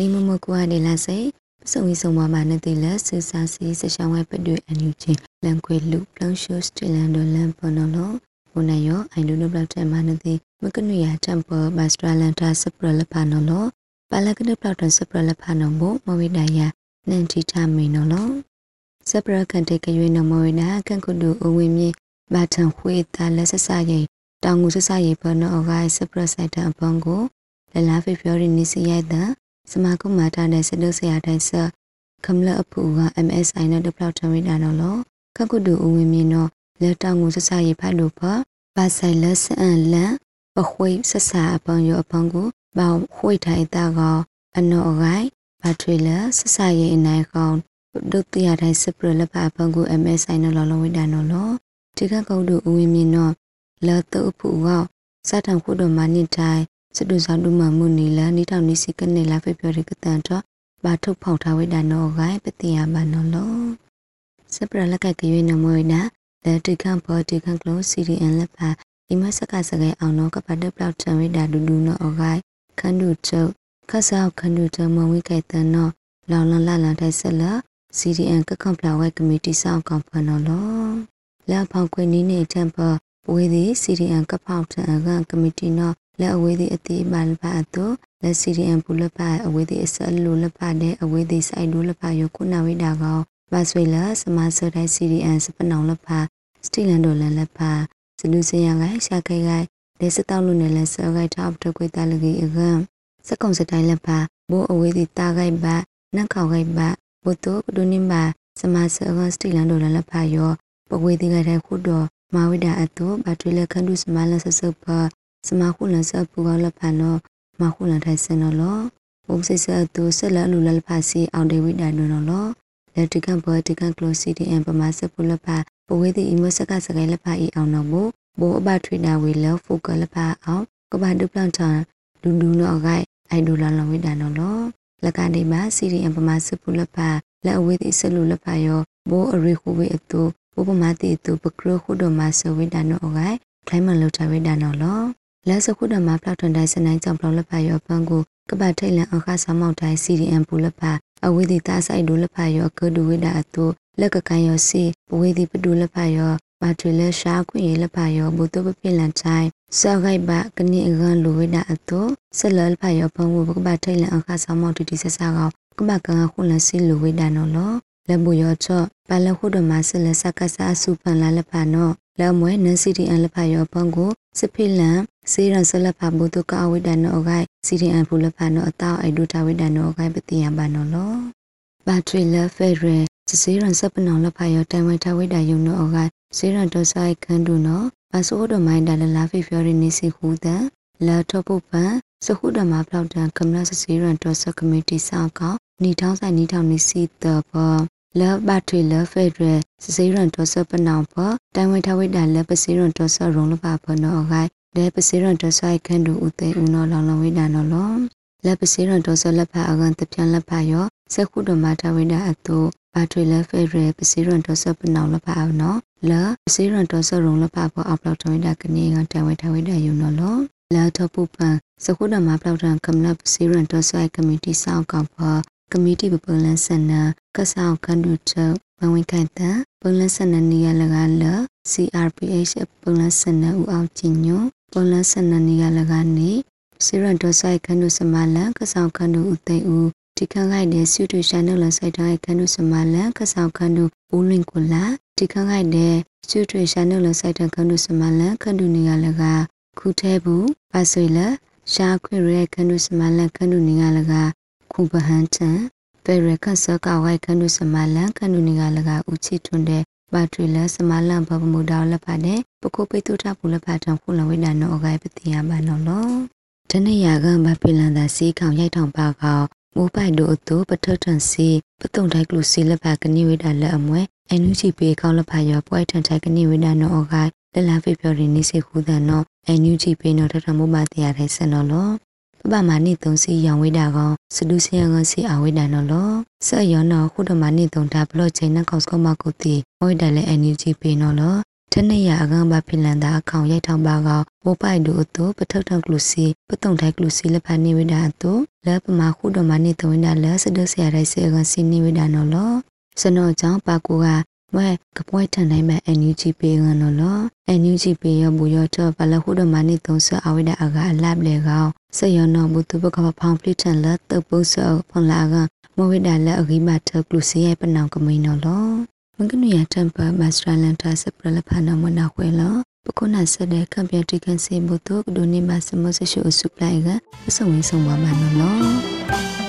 လိမမကွာနေလာစေပစုံဝီဆုံမမနဲ့တေလက်ဆူစာစီစရှောင်းဝဲပတွေ့အန်ယူချင်းလန်ခွေလူပလန်ရှိုစတလန်ဒိုလန်ပနော်လောဘုန်နယောအိုင်ဒိုနိုဘလောက်တဲ့မနဲ့တေမကနွေယာတမ်ပဘတ်စထရလန်တာစပရလဖာနော်လောပါလကနပလောက်တန်စပရလဖာနော်ဘမဝိဒယာနန်တီတာမီနော်လောစပရကန်တေကရွေးနော်မဝိနာကန်ကုဒူအဝင်းမြေဘာထန်ခွေတာလက်ဆဆရဲ့တောင်ငူဆဆရဲ့ဘနော်အဂိုင်းစပရဆိုင်တအပန်ကိုလလာဖေဖော်ရီနီစီရိုက်တဲ့ စမကုမာတာနဲ့စဒုဆရာတိုင်းဆကမ္လအဖူက MSI နဲ့ဒပလောက်ထဝိဒါနော်လောခကုတူအဝင်မြင်နော်လက်တောင်ငူဆဆရေးဖတ်လို့ဖဘာဆိုင်လက်စအန်လန်ပခွေဆဆာအပန်ရောအပန်ကိုဘောင်ခွေထိုင်တာကအနော်အဂိုင်းဘာထရီလာဆဆာရေးအနိုင်ကောင်ဒုတိယတိုင်းစပရလက်ဖအပန်ကို MSI နော်လောလောဝိဒါနော်လောဒီကကုတူအဝင်မြင်နော်လက်တုပ်ဖူကစတံခုတော်မနိတိုင်း စတုဇာတုမမှုနီလာနိထောင်နိစီကနေလာဖေပြောရကတန်တော့ဘာထုတ်ဖောက်ထားဝိဒါနောဂိုင်ပတိယဘာနောလောစပရလက်ကကရွေးနမွေနာလက်တိခံပေါ်တိခံကလောစီရီအန်လက်ပါဒီမစကစကဲအောင်နောကပတ်တပလောက်တံဝိဒါဒူဒူနောအဂိုင်ခန္ဓုချုပ်ခတ်ဆောက်ခန္ဓုတမဝိကဲတန်နောလောင်လန်လလန်ထိုက်ဆက်လာ CDN ကကွန်ပလာဝဲကမတီဆောင်ကောင်ဖနော်လောလက်ဖောက်ခွေနီးနေတမ်ပဝေးသည် CDN ကဖောက်တန်အကကမတီနော လက်အဝေးသည်အတိမလပါအတုလက် CDN ပူလပါအဝေးသည်အစလူလပါတဲ့အဝေးသည်စိုက်ဒူလပါယခုနာဝိဒါကောဘာဆွေလာစမဆဒိုင် CDN စပနောင်လပါစတီလန်ဒိုလန်လပါစလူစရန်ကရှာခဲကလက်စတောက်လူနဲ့လက်ဆောကိုက်ထောက်တကွေတလကြီးအကံစကုံစတိုင်းလပါဘိုးအဝေးသည်တာကိုက်ပါနက်ခေါကိုက်ပါဘုတုဒုနိမစမဆကစတီလန်ဒိုလန်လပါယောပဝေဒီကတဲ့ခုတော်မဝိဒါအတုဘတ်ထရီလခန္ဒုစမလဆဆပ စမခုလဆပူကောလဖန်နောမခုလထိုင်စင်နော်လောဘုံစိစတူဆက်လက်လူလလဖစီအောင်ဒေဝိဒါနနော်လောလက်တကန်ဘောတကန်ကလိုစီတီအမ်ပမာစပူလဖပဝေဒီအီမစကစကဲလဖအီအောင်နော်ဘောဘောအဘထွေနာဝေလဖိုကလဖအောင်ကဘာဒုပလန်တာဒူဒူနော်ဂိုင်အိုင်ဒူလာလဝိဒါနော်လောလကနေမှာစီရီအမ်ပမာစပူလဖလက်အဝေဒီဆလူလဖယောဘောအရိခုဝေအတူဘောပမာတီတူပကရခုဒမဆဝိဒါနော်ဂိုင်ခိုင်မလောက်ချဝိဒါနော်လော လက်စခုဒမှာဖလောက်ထွန်တိုင်းစနိုင်ကြောင့်ဖလောက်လက်ပါရောပန်းကိုကပတ်ထိတ်လန်အခါဆောင်မောက်တိုင်း CDM ပူလက်ပါအဝိဒီတာဆိုင်ဒူလက်ပါရောကဒူဝိဒါအတူလက်ကကန်ရောစီပဝိဒီပဒူလက်ပါရောပါထွေလက်ရှားခွင့်ရလက်ပါရောဘူတုပပြလန်ချိုင်းစောက်ခိုက်ပါကနေအကန်လူဝိဒါအတူဆက်လလပါရောပန်းကိုကပတ်ထိတ်လန်အခါဆောင်မောက်တီတီဆက်စားကောကမကန်ခုလစီလူဝိဒါနော်လောလက်ဘူရောချော့ပါလခုဒမဆလစကဆာစုပန်လာလက်ပါနော်လမွဲနန်စီတီအန်လက်ဖာရောပန်ကိုစဖိလန် စေရန်ဆလက်ဖာဘုတုကအဝိဒနောဂိုင်စီတီအန်ဖူလက်ဖာနောအတောအိုက်ဒူတာဝိဒနောဂိုင်ပတိယဘာနောလောဘာထရီလက်ဖဲရဲစေရန်စပနောလက်ဖာရောတိုင်ဝိတာဝိဒယုံနောဂိုင်စေရန်တောဆိုင်ခန်ဒူနောဘာဆိုဒမိုင်းဒါလလာဖေဖော်ရီနေစီဟူဒန်လာထောပုပန်စခုဒမဖလောက်တန်ကမ္လစစေရန်တောဆကမတီဆောက်ကောနီထောင်းဆိုင်နီထောင်းနီစီတဘောလဘတ်ထွေလဖက်ဒရယ်စစေရန်တော်ဆပနောင်ဖတိုင်ဝဲထဝိဒါလပစေရန်တော်ဆရုံလပါဖနောဂိုင် လေပစေရန်တော်ဆိုင်ခန့်တူဦးသေးဦးနော်လောင်လောင်ဝိဒါနော်လောလက်ပစေရန်တော်ဆလက်ဖအကန်တပြန်လက်ဖရောစခုတော်မထဝိဒါအတူဘာထွေလဖက်ဒရယ်ပစေရန်တော်ဆပနောင်လပါအောင်နော်လပစေရန်တော်ဆရုံလပါဖအောက်လောက်တော်ဝိဒါကနေကတိုင်ဝဲထဝိဒါယူနော်လောလာထပုပန်စခုတော်မပလောက်တန်ကမ္လပစေရန်တော်ဆိုင်ကမတီဆောက်ကောင်ဖကမတီပပလန်ဆန်နာကဆောက်ခန္ဓုချုပ်မဝင်ခိုင်တပလန်ဆန်နာနီယလကလ CRPH ပလန်ဆန်နာဦးအောင်ကျင်ညွ ပလန်ဆန်နာနီယလကနေစီရန်တော်ဆိုင်ခန္ဓုစမလန်ကဆောက်ခန္ဓုဦးသိဦးဒီခန့်ခိုက်တဲ့ဆွတူရှာနယ်လဆိုင်တိုင်းခန္ဓုစမလန်ကဆောက်ခန္ဓုဦးလင်ကိုလာဒီခန့်ခိုက်တဲ့ဆွတူရှာနယ်လဆိုင်တိုင်းခန္ဓုစမလန်ခန္ဓုနီယလကခုထဲဘူးပါဆွေလရှာခွေရဲခန္ဓုစမလန်ခန္ဓုနီယလကခုပဟန်ချံပေရခဆကဝိုက်ခနုစမလန်ခနုနီကလကဥချီထွန်းတဲ့ ပါထရီလစမလန်ဘဘမူတော်လက်ပါတဲ့ပကုပိတုထပူလက်ပါတံခုလဝိဒါနောအဂိုင်ပတိယဘာနောလောတနေ့ရကမပိလန်သာစီခေါင်ရိုက်ထောင်ပါကောမိုးပိုက်တို့အတူပထထန်စီပတုံတိုက်ကလူစီလက်ပါကနိဝိဒါလက်အမွဲအန်ယူချီပေကောင်းလက်ပါရောပွဲထန်တိုက်ကနိဝိဒါနောအဂိုင်လလာဖေပြော်ရင်းနေစေခုဒန်နောအန်ယူချီပေနောထထမိုးပါတရားတဲ့ဆန်နော်လော ပပမာနိသုံးစီရောင်ဝိတာကောင်စဒုစီယံကစီအဝိတာနော်လောဆက်ရောနော်ခုတမနိသုံးတာဘလော့ချင်းနကောက်စကမကုတိဝိတာလေအန်ယူဂျီပေနော်လောထနေရအကောင်ပါဖင်လန်သာအကောင်ရိုက်ထောင်ပါကောင်ဝပိုက်ဒူအတူပထောက်ထောက်ကလူစီပတုံထိုက်ကလူစီလက်ဖာနေဝိဒါအတူလက်ပမာခုတော်မနေတဝိဒါလက်စဒဆရာရိုက်စေကစီနေဝိဒါနော်လောစနောကြောင့်ပါကူက မဲကပွဲထန်နိုင်မဲ့ NUG ပေးကနော်လော NUG ပေးရဘူးရတော့ဘလခုတော်မနေသုံးဆအဝိဒါအကအလပ်လေကောင်စရနောဘူးသူဘကဖောင်ပလီထန်လက်တပုဆောဖန်လာကမဝိဒါလက်အဂိမထကလူစီရဲ့ပနောင်ကမိန်နော်လောမကနုရတမ်ပါမစထရလန်တာစပရလဖာနမနာခွေလောပကုနာဆက်တဲ့ကံပြတိကန်စေဘုတုကဒိုနေမစမဆရှုစုပလိုက်ကပစုံဝင်းဆောင်ပါမနော်